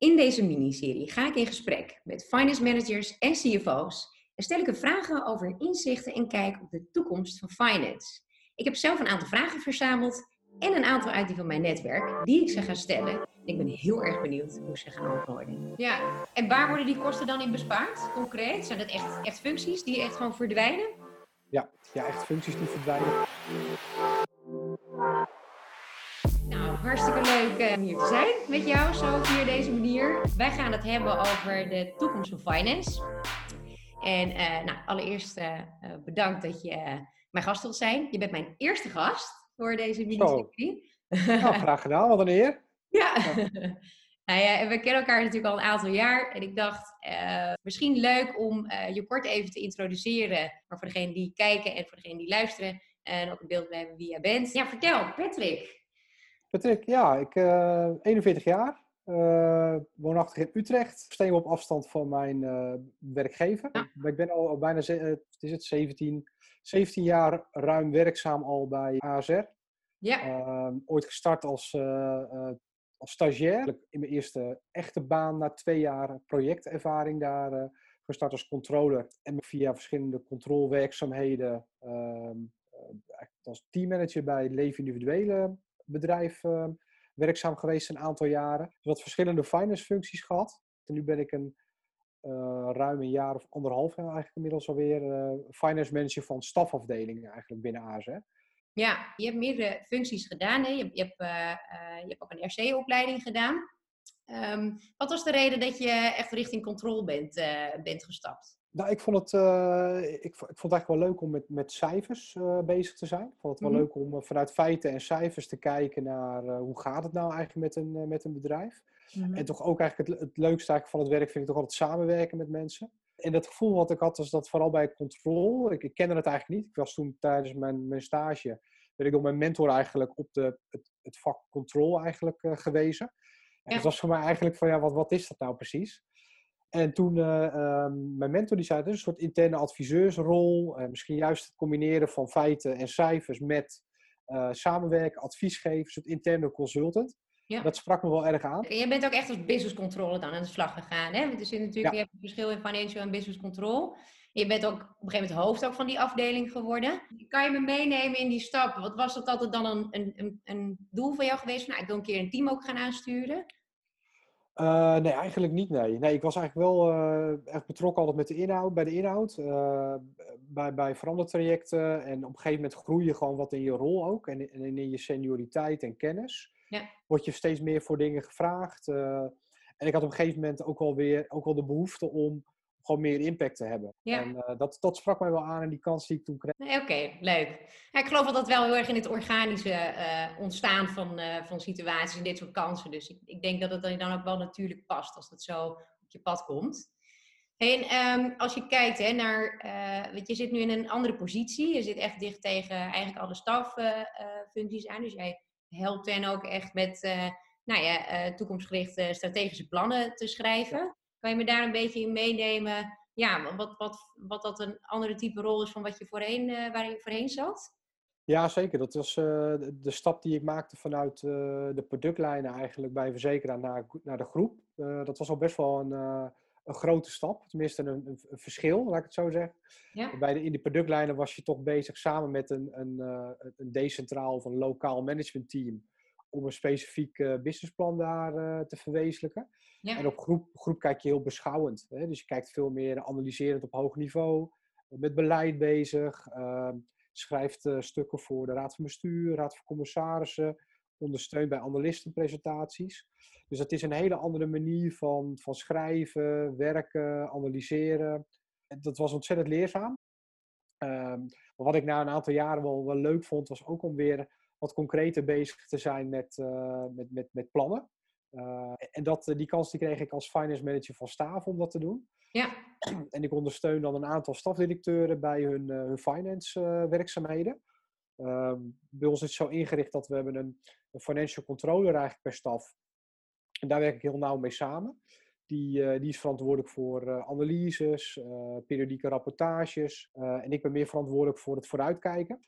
In deze miniserie ga ik in gesprek met finance managers en CFO's en stel ik er vragen over inzichten en kijk op de toekomst van finance. Ik heb zelf een aantal vragen verzameld en een aantal uit die van mijn netwerk die ik ze ga stellen. Ik ben heel erg benieuwd hoe ze gaan antwoorden. Ja, en waar worden die kosten dan in bespaard, concreet? Zijn dat echt, echt functies die echt gewoon verdwijnen? Ja, ja, echt functies die verdwijnen. Hartstikke leuk eh, om hier te zijn met jou, zo via deze manier. Wij gaan het hebben over de toekomst van finance. En uh, nou, allereerst uh, bedankt dat je mijn gast wilt zijn. Je bent mijn eerste gast voor deze mini-serie. Nou, graag gedaan, wat een eer. Ja. nou ja, we kennen elkaar natuurlijk al een aantal jaar. En ik dacht, misschien leuk om je kort even te introduceren. Maar voor degenen die kijken en voor degenen die luisteren. En ook een beeld hebben wie jij bent. Ja, vertel, Patrick. Patrick, ja, ik uh, 41 jaar. woonachtig in Utrecht. Steen op afstand van mijn werkgever. Ja. Ik ben al, al bijna, het is het, 17, 17 jaar ruim werkzaam al bij ASR. Ja. Uh, ooit gestart als, uh, uh, als stagiair. In mijn eerste echte baan na twee jaar projectervaring daar uh, gestart als controller. En via verschillende controlewerkzaamheden ehm, als teammanager bij Leven Individuele bedrijf ehm, werkzaam geweest een aantal jaren. Dus wat verschillende finance functies gehad. En nu ben ik een ruim een jaar of anderhalf eigenlijk inmiddels alweer finance manager van stafafdelingen eigenlijk binnen ASR. Ja, je hebt meerdere functies gedaan. Hè? Je, je, hebt, uh, uh, je hebt ook een RC-opleiding gedaan. Um, wat was de reden dat je echt richting controle bent, uh, bent gestapt? Nou, ik vond het, ik, ik, vond het eigenlijk wel leuk om met, met cijfers bezig te zijn. Ik vond het wel mm-hmm. leuk om vanuit feiten en cijfers te kijken naar hoe gaat het nou eigenlijk met een, met een bedrijf. En toch ook eigenlijk het, het leukste eigenlijk van het werk vind ik toch altijd samenwerken met mensen. En dat gevoel wat ik had, was dat vooral bij controle. Ik, ik kende het eigenlijk niet. Ik was toen tijdens mijn, mijn stage, werd ik door mijn mentor eigenlijk op de, het, het vak controle eigenlijk gewezen. En ja. Het was voor mij eigenlijk van, ja, wat, wat is dat nou precies? En toen, uh, um, mijn mentor die zei, het is een soort interne adviseursrol. Uh, misschien juist het combineren van feiten en cijfers met samenwerken, advies geven, een soort interne consultant. Ja. Dat sprak me wel erg aan. Je bent ook echt als business control dan aan de slag gegaan. Hè? Want er zit natuurlijk, ja. je hebt een verschil in financial en business control. Je bent ook op een gegeven moment hoofd ook van die afdeling geworden. Kan je me meenemen in die stap? Wat was dat altijd dan een, een, een doel van jou geweest? Nou, ik wil een keer een team ook gaan aansturen. Uh, nee, eigenlijk niet. Nee. nee ik was eigenlijk wel uh, echt betrokken altijd met de inhoud, bij de inhoud. Uh, bij, bij verandertrajecten. En op een gegeven moment groei je gewoon wat in je rol ook. En, en in je senioriteit en kennis. Ja. Word je steeds meer voor dingen gevraagd. en ik had op een gegeven moment ook wel weer ook wel de behoefte om gewoon meer impact te hebben. Ja. En uh, dat, dat sprak mij wel aan en die kans die ik toen kreeg. Nee, Oké, okay, leuk. Ja, ik geloof dat dat wel heel erg in het organische uh, ontstaan van, uh, van situaties en dit soort kansen. Dus ik, ik denk dat het dan ook wel natuurlijk past als dat zo op je pad komt. En um, als je kijkt hè, naar, weet je, zit nu in een andere positie. Je zit echt dicht tegen eigenlijk alle staffuncties aan. Dus jij helpt hen ook echt met nou ja, toekomstgerichte strategische plannen te schrijven. Kan je me daar een beetje in meenemen? Ja, wat, wat, wat dat een andere type rol is van wat je voorheen, uh, waar je voorheen zat? Ja, zeker. Dat was uh, de, stap die ik maakte vanuit uh, de productlijnen eigenlijk bij verzekeraar naar, naar de groep. dat was al best wel een, een grote stap. Tenminste, een, een, een, verschil, laat ik het zo zeggen. Ja. Bij de, in de productlijnen was je toch bezig samen met een, een, een decentraal of een lokaal managementteam om een specifiek businessplan daar te verwezenlijken. Ja. En op groep, groep kijk je heel beschouwend. Hè? Dus je kijkt veel meer analyserend op hoog niveau, met beleid bezig, uh, schrijft stukken voor de Raad van Bestuur, Raad van Commissarissen, ondersteunt bij analistenpresentaties. Dus dat is een hele andere manier van, van schrijven, werken, analyseren. Dat was ontzettend leerzaam. Um, maar wat ik na een aantal jaren wel, wel leuk vond, was ook om weer wat concreter bezig te zijn met, uh, met, met, met plannen. Uh, en dat, die kans die kreeg ik als finance manager van Staaf om dat te doen. Ja. En ik ondersteun dan een aantal stafdirecteuren bij hun, uh, hun finance werkzaamheden. Ehm, bij ons is het zo ingericht dat we hebben een, een financial controller eigenlijk per staf. En daar werk ik heel nauw mee samen. Die, die is verantwoordelijk voor analyses, periodieke rapportages. en ik ben meer verantwoordelijk voor het vooruitkijken.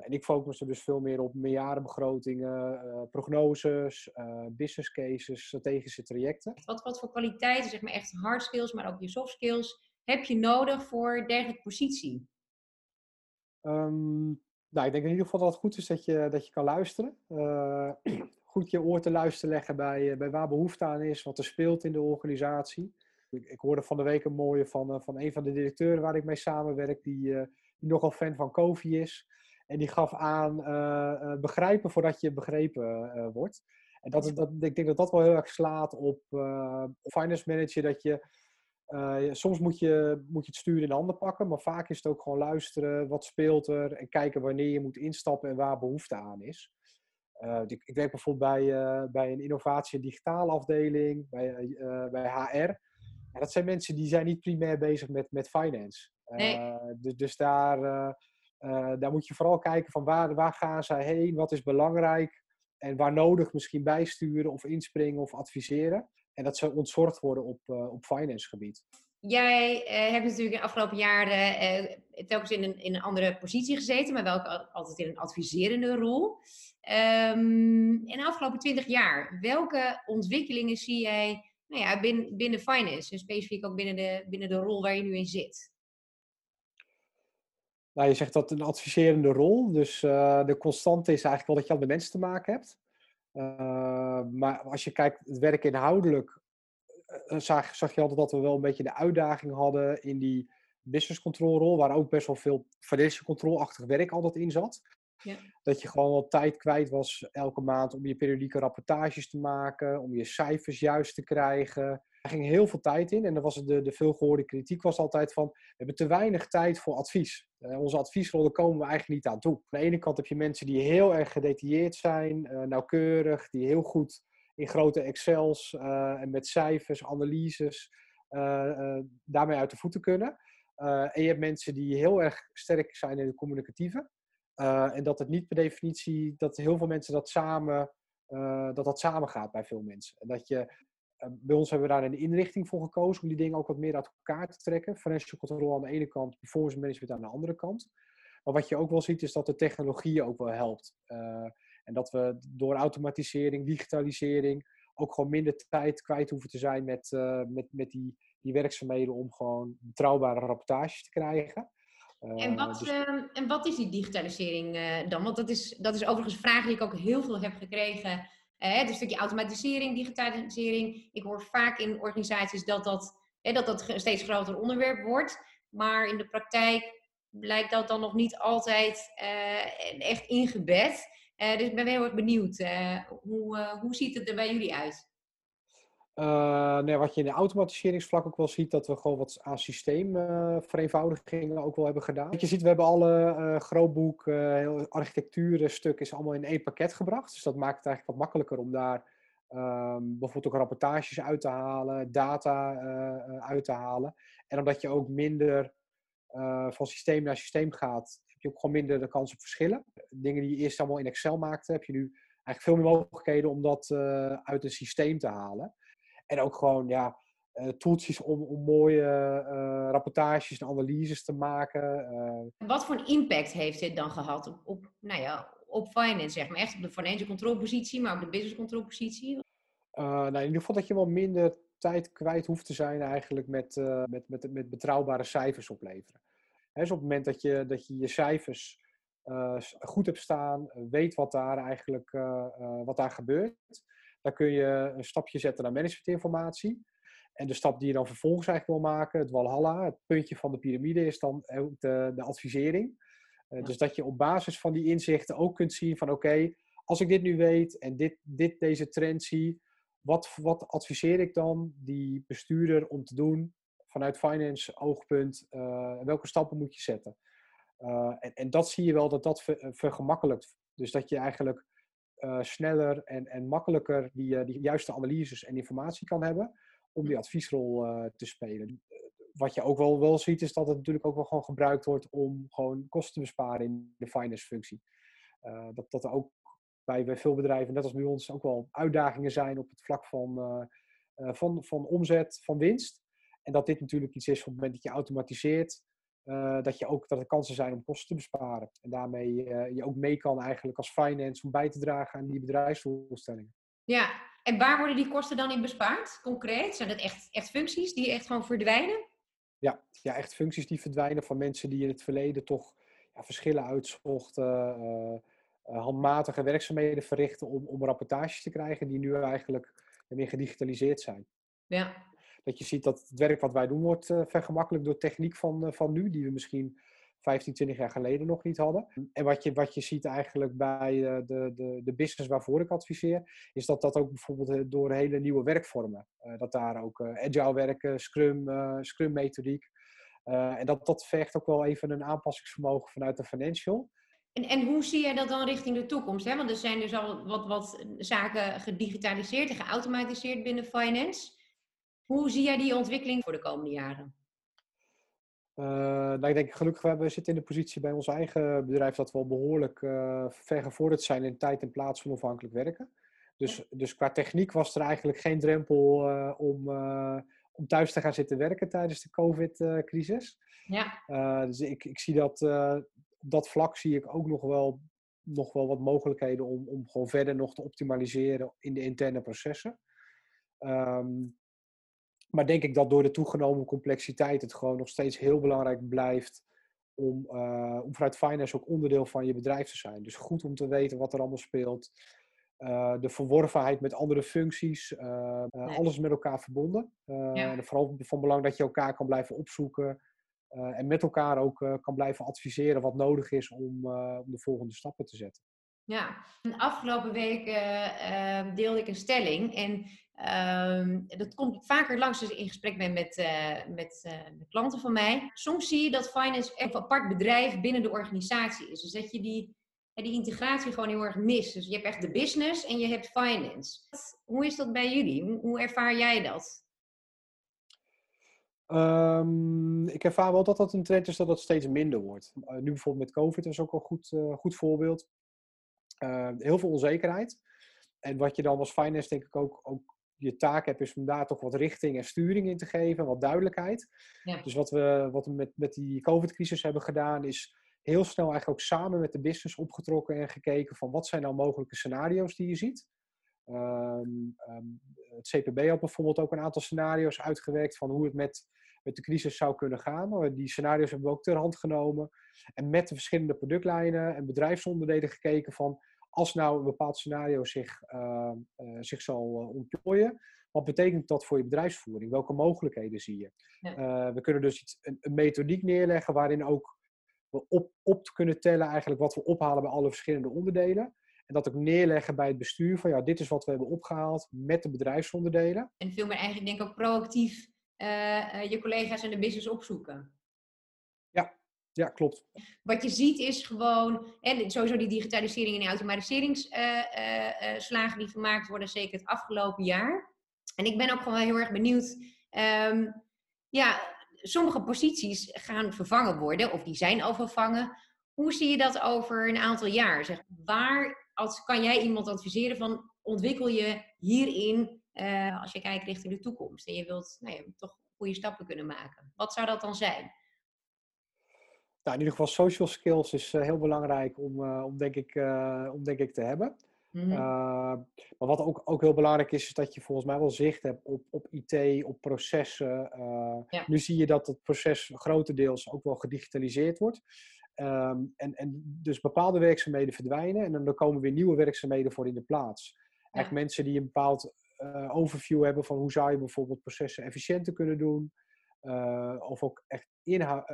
en ik focus er dus veel meer op meerjarenbegrotingen, prognoses, business cases, strategische trajecten. Wat, wat voor kwaliteiten, zeg maar echt hard skills, maar ook je soft skills, heb je nodig voor dergelijke positie? Um, nou, ik denk in ieder geval dat het goed is dat je, dat je kan luisteren. Uh, goed je oor te luisteren leggen bij, eh, bij waar behoefte aan is, wat er speelt in de organisatie. Ik, hoorde van de week een mooie van, uh, van een van de directeuren waar ik mee samenwerk, die, uh, die nogal fan van Kofi is. En die gaf aan begrijpen voordat je begrepen wordt. En dat, dat, ik denk dat dat wel heel erg slaat op finance manager, dat je uh, soms moet je, moet je het stuur in de handen pakken, maar vaak is het ook gewoon luisteren, wat speelt er en kijken wanneer je moet instappen en waar behoefte aan is. Uh, ik, ik, werk bijvoorbeeld bij, uh, bij een innovatie- en digitale afdeling, bij, bij HR. En dat zijn mensen die zijn niet primair bezig met, met finance. Nee. dus, dus daar, daar moet je vooral kijken van waar, waar gaan zij heen, wat is belangrijk en waar nodig misschien bijsturen of inspringen of adviseren. En dat zou ontzorgd worden op, op finance gebied. Jij uh, hebt natuurlijk de afgelopen jaren uh, telkens in een, in een andere positie gezeten, maar wel altijd in een adviserende rol. Um, in de afgelopen twintig jaar, welke ontwikkelingen zie jij nou ja, binnen, binnen finance en specifiek ook binnen de, binnen de rol waar je nu in zit? Nou, je zegt dat een adviserende rol, dus de constante is eigenlijk wel dat je al met mensen te maken hebt. Maar als je kijkt, het werk inhoudelijk, zag, zag je altijd dat we wel een beetje de uitdaging hadden in die business control rol, waar ook best wel veel financial control-achtig werk altijd in zat. Ja. Dat je gewoon wel tijd kwijt was elke maand om je periodieke rapportages te maken, om je cijfers juist te krijgen. Er ging heel veel tijd in en dan was de, de veelgehoorde kritiek was altijd van, we hebben te weinig tijd voor advies. Uh, onze adviesrollen komen we eigenlijk niet aan toe. Aan de ene kant heb je mensen die heel erg gedetailleerd zijn, uh, nauwkeurig, die heel goed in grote Excels uh, en met cijfers, analyses daarmee uit de voeten kunnen. en je hebt mensen die heel erg sterk zijn in het communicatieve. en dat het niet per definitie, dat heel veel mensen dat samen, dat dat samen gaat bij veel mensen. En dat je eh, bij ons hebben we daar een inrichting voor gekozen om die dingen ook wat meer uit elkaar te trekken. Financial control aan de ene kant, performance management aan de andere kant. Maar wat je ook wel ziet is dat de technologie ook wel helpt. En dat we door automatisering, digitalisering ook gewoon minder tijd kwijt hoeven te zijn met, uh, met, met die, die werkzaamheden om gewoon betrouwbare rapportages te krijgen. en, wat, dus... en wat is die digitalisering dan? Want dat is, dat is overigens een vraag die ik ook heel veel heb gekregen dus een stukje automatisering, digitalisering. Ik hoor vaak in organisaties dat dat, dat, dat een steeds groter onderwerp wordt. Maar in de praktijk blijkt dat dan nog niet altijd echt ingebed. Uh, dus ik ben heel erg benieuwd. Uh, hoe, hoe ziet het er bij jullie uit? Nee, wat je in de automatiseringsvlak ook wel ziet, dat we gewoon wat aan systeemvereenvoudigingen ook wel hebben gedaan. je ziet, we hebben alle grootboek, uh, architectuurstuk is allemaal in één pakket gebracht. Dus dat maakt het eigenlijk wat makkelijker om daar um, bijvoorbeeld ook rapportages uit te halen, data uit te halen. En omdat je ook minder van systeem naar systeem gaat, je ook gewoon minder de kans op verschillen. Dingen die je eerst allemaal in Excel maakte, heb je nu eigenlijk veel meer mogelijkheden om dat uit een systeem te halen. En ook gewoon, ja, uh, toeltjes om, om mooie uh, rapportages en analyses te maken. Wat voor een impact heeft dit dan gehad op, op, nou ja, op finance, zeg maar? Echt op de financial control positie, maar ook de business control positie? nou, in ieder geval dat je wel minder tijd kwijt hoeft te zijn eigenlijk met, met, met, met betrouwbare cijfers opleveren. Dus op het moment dat je dat je, je cijfers goed hebt staan, weet wat daar eigenlijk wat daar gebeurt, dan kun je een stapje zetten naar managementinformatie. En de stap die je dan vervolgens eigenlijk wil maken, het Walhalla, het puntje van de piramide, is dan de, de advisering. Dus dat je op basis van die inzichten ook kunt zien van oké, als ik dit nu weet en dit, dit, deze trend zie, wat, wat adviseer ik dan die bestuurder om te doen vanuit finance oogpunt? Uh, welke stappen moet je zetten? Uh, en, en dat zie je wel dat dat ver, vergemakkelijkt. Dus dat je eigenlijk sneller en, en makkelijker die, die juiste analyses en informatie kan hebben om die adviesrol te spelen. Wat je ook wel, wel ziet is dat het natuurlijk ook wel gewoon gebruikt wordt om gewoon kosten te besparen in de finance functie. dat, dat er ook bij, bij veel bedrijven, net als bij ons, ook wel uitdagingen zijn op het vlak van van, van omzet, van winst. En dat dit natuurlijk iets is op het moment dat je automatiseert, dat, je ook, dat er kansen zijn om kosten te besparen. En daarmee je ook mee kan eigenlijk als finance om bij te dragen aan die bedrijfsdoelstellingen. Ja, en waar worden die kosten dan in bespaard, concreet? Zijn dat echt, echt functies die echt gewoon verdwijnen? Ja, ja, echt functies die verdwijnen van mensen die in het verleden toch ja, verschillen uitzochten, uh, handmatige werkzaamheden verrichten om, om rapportages te krijgen, die nu eigenlijk meer gedigitaliseerd zijn. Ja. Dat je ziet dat het werk wat wij doen wordt uh, vergemakkelijkt door techniek van, van nu, die we misschien 15, 20 jaar geleden nog niet hadden. En wat je, wat je ziet eigenlijk bij de, de, de business waarvoor ik adviseer, is dat dat ook bijvoorbeeld door hele nieuwe werkvormen, dat daar ook agile werken, scrum, scrum methodiek, en dat, dat vergt ook wel even een aanpassingsvermogen vanuit de financial. En, en hoe zie jij dat dan richting de toekomst? Hè? Want er zijn dus al wat, wat zaken gedigitaliseerd en geautomatiseerd binnen finance. Hoe zie jij die ontwikkeling voor de komende jaren? Uh, nou, ik denk gelukkig, we zitten in de positie bij ons eigen bedrijf dat we al behoorlijk uh, vergevorderd zijn in tijd en plaats van onafhankelijk werken. Dus, dus qua techniek was er eigenlijk geen drempel uh, om om thuis te gaan zitten werken tijdens de COVID-crisis. Ja. Dus ik, ik zie dat op dat vlak zie ik ook nog wel, nog wel wat mogelijkheden om, om gewoon verder nog te optimaliseren in de interne processen. Um, maar denk ik dat door de toegenomen complexiteit het gewoon nog steeds heel belangrijk blijft om, uh, om vanuit finance ook onderdeel van je bedrijf te zijn. Dus goed om te weten wat er allemaal speelt. Uh, de verworvenheid met andere functies, uh, nee. alles met elkaar verbonden. Ja. En vooral van belang dat je elkaar kan blijven opzoeken en met elkaar ook kan blijven adviseren wat nodig is om, om de volgende stappen te zetten. Ja, de afgelopen week uh, deelde ik een stelling en uh, dat komt vaker langs als ik in gesprek ben met, uh, met de klanten van mij. Soms zie je dat finance een apart bedrijf binnen de organisatie is. Dus dat je die die integratie gewoon heel erg mis. Dus je hebt echt de business en je hebt finance. Hoe is dat bij jullie? Hoe ervaar jij dat? Um, ik ervaar wel dat dat een trend is dat dat steeds minder wordt. Uh, nu bijvoorbeeld met COVID is ook een goed, goed voorbeeld. Uh, heel veel onzekerheid. En wat je dan als finance denk ik ook, ook je taak hebt, is om daar toch wat richting en sturing in te geven, wat duidelijkheid. Ja. Dus wat we, wat we met, met die COVID-crisis hebben gedaan, is heel snel eigenlijk ook samen met de business opgetrokken en gekeken van wat zijn nou mogelijke scenario's die je ziet. Um, um, het CPB had bijvoorbeeld ook een aantal scenario's uitgewerkt van hoe het met, met de crisis zou kunnen gaan. Die scenario's hebben we ook ter hand genomen. En met de verschillende productlijnen en bedrijfsonderdelen gekeken van als nou een bepaald scenario zich, uh, uh, zich zal uh, ontplooien, wat betekent dat voor je bedrijfsvoering? Welke mogelijkheden zie je? Ja. we kunnen dus iets, een, een methodiek neerleggen waarin ook op, op te kunnen tellen eigenlijk wat we ophalen bij alle verschillende onderdelen. En dat ook neerleggen bij het bestuur van ja, dit is wat we hebben opgehaald met de bedrijfsonderdelen. En veel meer eigenlijk denk ik ook proactief uh, je collega's en de business opzoeken. Ja, klopt. Wat je ziet is gewoon, en sowieso die digitalisering en die automatiseringsslagen die gemaakt worden, zeker het afgelopen jaar. En ik ben ook gewoon heel erg benieuwd. Um, ja, sommige posities gaan vervangen worden, of die zijn al vervangen. Hoe zie je dat over een aantal jaar? Zeg, waar als, kan jij iemand adviseren van ontwikkel je hierin uh, als je kijkt richting de toekomst en je wilt nou ja, toch goede stappen kunnen maken? Wat zou dat dan zijn? Nou, in ieder geval social skills is uh, heel belangrijk om, uh, om, denk ik, om denk ik te hebben. Mm -hmm. maar wat ook, ook heel belangrijk is, is dat je volgens mij wel zicht hebt op, op IT, op processen. Ja. Nu zie je dat het proces grotendeels ook wel gedigitaliseerd wordt. Um, en, en dus bepaalde werkzaamheden verdwijnen en dan komen weer nieuwe werkzaamheden voor in de plaats. Ja. mensen die een bepaald uh, overview hebben van hoe zou je bijvoorbeeld processen efficiënter kunnen doen. Of ook echt inhoud,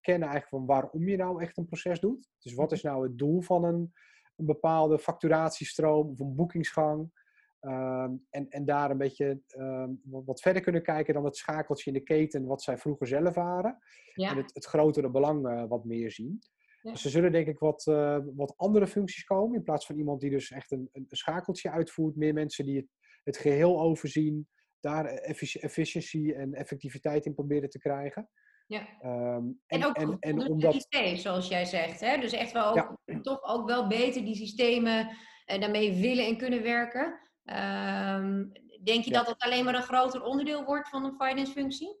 kennen eigenlijk van waarom je nou echt een proces doet. Dus wat is nou het doel van een een bepaalde facturatiestroom of een boekingsgang. Um, en, en daar een beetje um, wat verder kunnen kijken dan het schakeltje in de keten wat zij vroeger zelf waren. Ja. En het, het, grotere belang uh, wat meer zien. Ja. Dus er zullen denk ik wat, uh, wat andere functies komen. In plaats van iemand die dus echt een, een schakeltje uitvoert. Meer mensen die het, het geheel overzien. Daar efficiëntie en effectiviteit in proberen te krijgen. Ja. Um, en, en, ook en, en omdat... IT, zoals jij zegt. Hè? Dus echt wel ook, ja. toch ook wel beter die systemen uh, daarmee willen en kunnen werken. Um, Denk je dat het alleen maar een groter onderdeel wordt van een finance functie?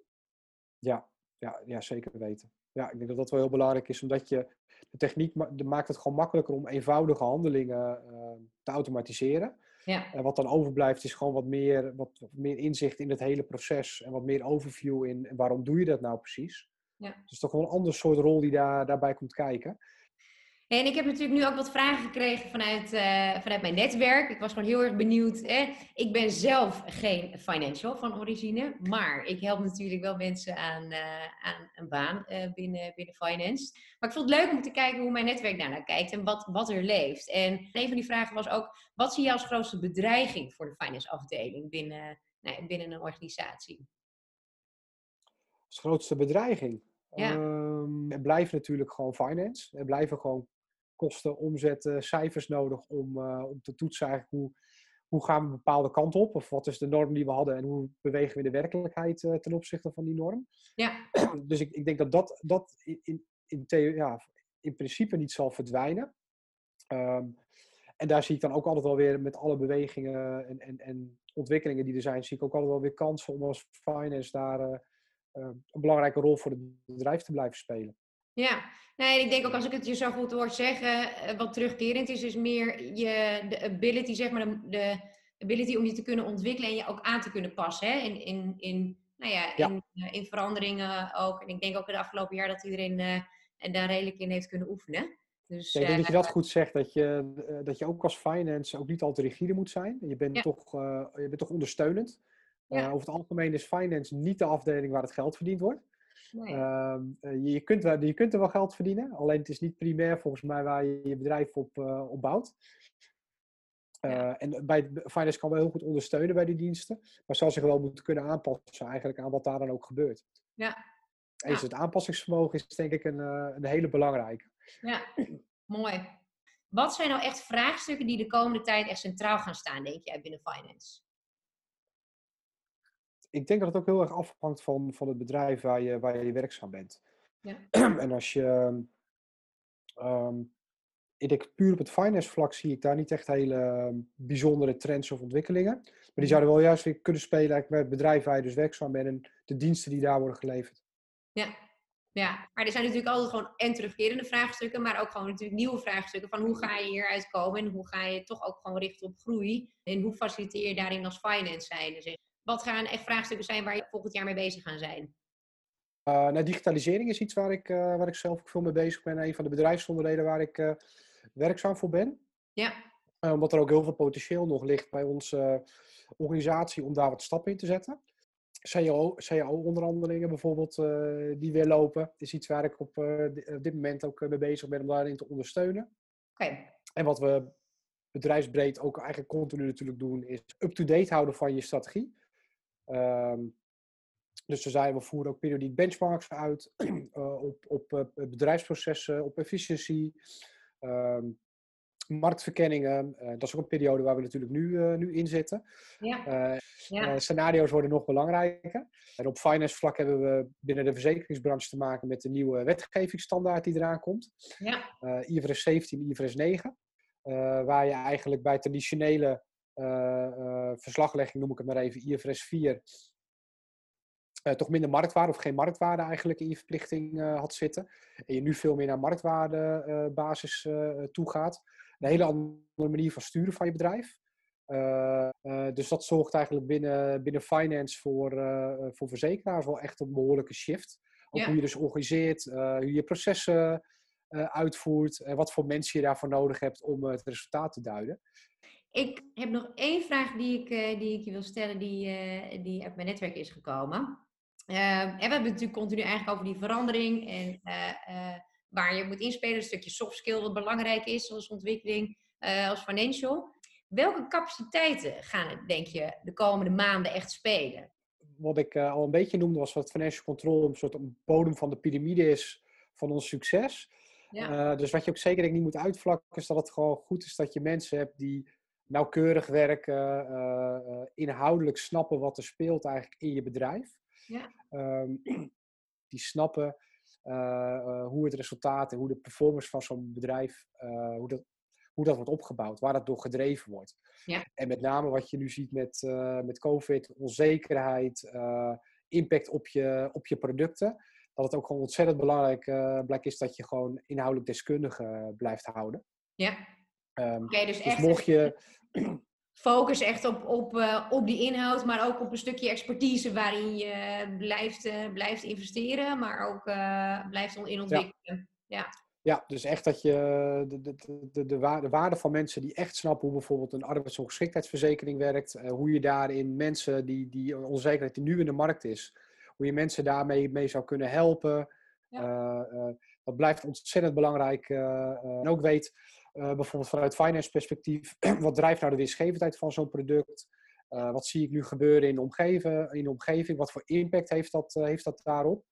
Ja, ja, ja, zeker weten. Ja, ik denk dat dat wel heel belangrijk is, omdat je de techniek maakt het gewoon makkelijker om eenvoudige handelingen uh, te automatiseren. Ja. En wat dan overblijft is gewoon wat meer, wat, meer inzicht in het hele proces en wat meer overview in waarom doe je dat nou precies. Ja. Dus toch wel een ander soort rol die daar, daarbij komt kijken. En ik heb natuurlijk nu ook wat vragen gekregen vanuit, uh, vanuit mijn netwerk. Ik was gewoon heel erg benieuwd. Hè? Ik ben zelf geen financial van origine, maar ik help natuurlijk wel mensen aan, uh, aan een baan uh, binnen, binnen finance. Maar ik vond het leuk om te kijken hoe mijn netwerk daarnaar kijkt en wat, wat er leeft. En een van die vragen was ook, wat zie je als grootste bedreiging voor de finance afdeling binnen, nou, binnen een organisatie? Als grootste bedreiging? Ja. Um, er blijft natuurlijk gewoon finance. Er blijven gewoon kosten, omzetten, cijfers nodig om, uh, om te toetsen eigenlijk hoe, hoe gaan we een bepaalde kant op? Of wat is de norm die we hadden en hoe bewegen we in de werkelijkheid uh, ten opzichte van die norm? Ja. Dus ik, ik denk dat dat, dat in, in, ja, in principe niet zal verdwijnen. Um, en daar zie ik dan ook altijd wel weer met alle bewegingen en, en, en ontwikkelingen die er zijn, zie ik ook altijd wel weer kansen om als finance daar uh, een belangrijke rol voor het bedrijf te blijven spelen. Ja, nee, ik denk ook als ik het je zo goed hoor zeggen, eh, wat terugkerend is, is meer je, de ability, zeg maar, de, de ability om je te kunnen ontwikkelen en je ook aan te kunnen passen. Hè? In, in, in, nou ja, In, eh, in veranderingen ook. En ik denk ook in het afgelopen jaar dat iedereen uh, daar redelijk in heeft kunnen oefenen. Dus, ja, ik denk dat je dat goed zegt, dat je, dat je ook als finance ook niet al te rigide moet zijn. Je bent, toch, je bent toch ondersteunend. over het algemeen is finance niet de afdeling waar het geld verdiend wordt. Ehm, eh, je, kunt, je kunt er wel geld verdienen, alleen het is niet primair volgens mij waar je je bedrijf op, uh, op bouwt. Uh, En bij finance kan wel heel goed ondersteunen bij die diensten, maar zal zich wel moeten kunnen aanpassen eigenlijk aan wat daar dan ook gebeurt. Ja. En het aanpassingsvermogen is denk ik een, een hele belangrijke. Ja, mooi. Wat zijn nou echt vraagstukken die de komende tijd echt centraal gaan staan, denk jij, binnen finance? Ik denk dat het ook heel erg afhangt van, van het bedrijf waar je, waar je werkzaam bent. Ja. en als je. Um, ik denk puur op het finance vlak zie ik daar niet echt hele ehm, bijzondere trends of ontwikkelingen. Maar die zouden wel juist weer kunnen spelen met het bedrijf waar je dus werkzaam bent en de diensten die daar worden geleverd. Ja, ja, maar er zijn natuurlijk altijd gewoon en terugkerende vraagstukken, maar ook gewoon natuurlijk nieuwe vraagstukken van hoe ga je hieruit komen en hoe ga je toch ook gewoon richten op groei en hoe faciliteer je daarin als finance zijn. Wat gaan echt vraagstukken zijn waar je volgend jaar mee bezig gaan zijn? Uh, nou, digitalisering is iets waar ik, uh, waar ik zelf ook veel mee bezig ben. Een van de bedrijfsonderdelen waar ik uh, werkzaam voor ben. Ja. omdat er ook heel veel potentieel nog ligt bij onze organisatie om daar wat stappen in te zetten. CAO, CAO-onderhandelingen bijvoorbeeld, die weer lopen, is iets waar ik op, op dit moment ook mee bezig ben om daarin te ondersteunen. Oké. En wat we bedrijfsbreed ook eigenlijk continu natuurlijk doen, is up-to-date houden van je strategie. Um, dus we zijn, we voeren ook periodiek benchmarks uit uh, op, op uh, bedrijfsprocessen, op efficiëntie, um, marktverkenningen. Uh, dat is ook een periode waar we natuurlijk nu, nu in zitten. Ja. ja. scenario's worden nog belangrijker. En op finance vlak hebben we binnen de verzekeringsbranche te maken met de nieuwe wetgevingsstandaard die eraan komt. Ja. IFRS 17, IFRS 9. waar je eigenlijk bij traditionele eh, eh, verslaglegging, noem ik het maar even, IFRS 4, uh, toch minder marktwaarde of geen marktwaarde eigenlijk in je verplichting uh, had zitten. En je nu veel meer naar marktwaardebasis uh, toe gaat. Een hele andere manier van sturen van je bedrijf. dus dat zorgt eigenlijk binnen, binnen finance voor, voor verzekeraars wel echt een behoorlijke shift. Ook hoe je dus organiseert, hoe je processen uitvoert en wat voor mensen je daarvoor nodig hebt om het resultaat te duiden. Ik heb nog één vraag die ik, uh, die ik je wil stellen, die, uh, die uit mijn netwerk is gekomen. Uh, en we hebben het natuurlijk continu eigenlijk over die verandering en waar je moet inspelen, een stukje soft skill wat belangrijk is als ontwikkeling, als financial. Welke capaciteiten gaan het, denk je, de komende maanden echt spelen? Wat ik al een beetje noemde, was wat financial control een soort bodem van de piramide is van ons succes. Ja. dus wat je ook zeker denk, niet moet uitvlakken, is dat het gewoon goed is dat je mensen hebt die nauwkeurig werken, eh, eh, inhoudelijk snappen wat er speelt eigenlijk in je bedrijf. Ja. Ehm, die snappen eh, hoe het resultaat en hoe de performance van zo'n bedrijf, hoe, dat, hoe dat wordt opgebouwd, waar dat door gedreven wordt. Ja. En met name wat je nu ziet met, met COVID, onzekerheid, impact op je, op je producten. Dat het ook gewoon ontzettend belangrijk uh, is dat je gewoon inhoudelijk deskundige blijft houden. Ja. Um, dus, dus echt mocht je focus echt op, op, uh, op die inhoud, maar ook op een stukje expertise waarin je blijft, uh, blijft investeren, maar ook uh, blijft in ontwikkelen. Ja. ja. Ja. dus echt dat je de, de, de, de, waarde, de waarde van mensen die echt snappen hoe bijvoorbeeld een arbeidsongeschiktheidsverzekering werkt, hoe je daarin mensen die, die onzekerheid die nu in de markt is, hoe je mensen daarmee mee zou kunnen helpen. Ja. dat blijft ontzettend belangrijk. en ook weet bijvoorbeeld vanuit finance perspectief, wat drijft nou de winstgevendheid van zo'n product? Uh, wat zie ik nu gebeuren in de, omgeving, in de omgeving? Wat voor impact heeft dat, uh, heeft dat daarop?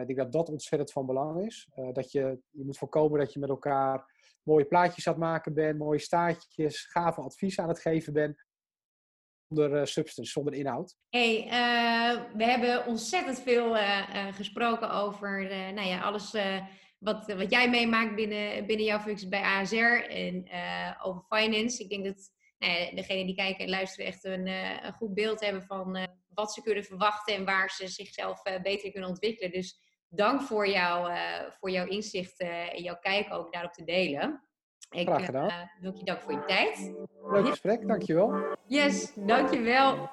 ik denk dat dat ontzettend van belang is. dat je, je moet voorkomen dat je met elkaar mooie plaatjes aan het maken bent, mooie staartjes, gave advies aan het geven bent. Zonder substance, zonder inhoud. Hey, we hebben ontzettend veel gesproken over nou ja, alles wat, wat jij meemaakt binnen, binnen jouw functie bij ASR en uh, over finance. Ik denk dat nou degenen die kijken en luisteren echt een, uh, een goed beeld hebben van uh, wat ze kunnen verwachten en waar ze zichzelf beter kunnen ontwikkelen. Dus dank voor, jou, voor jouw inzicht en jouw kijk ook daarop te delen. Ik, Graag gedaan. wil je dank voor je tijd. Leuk gesprek, dankjewel. Yes, dankjewel.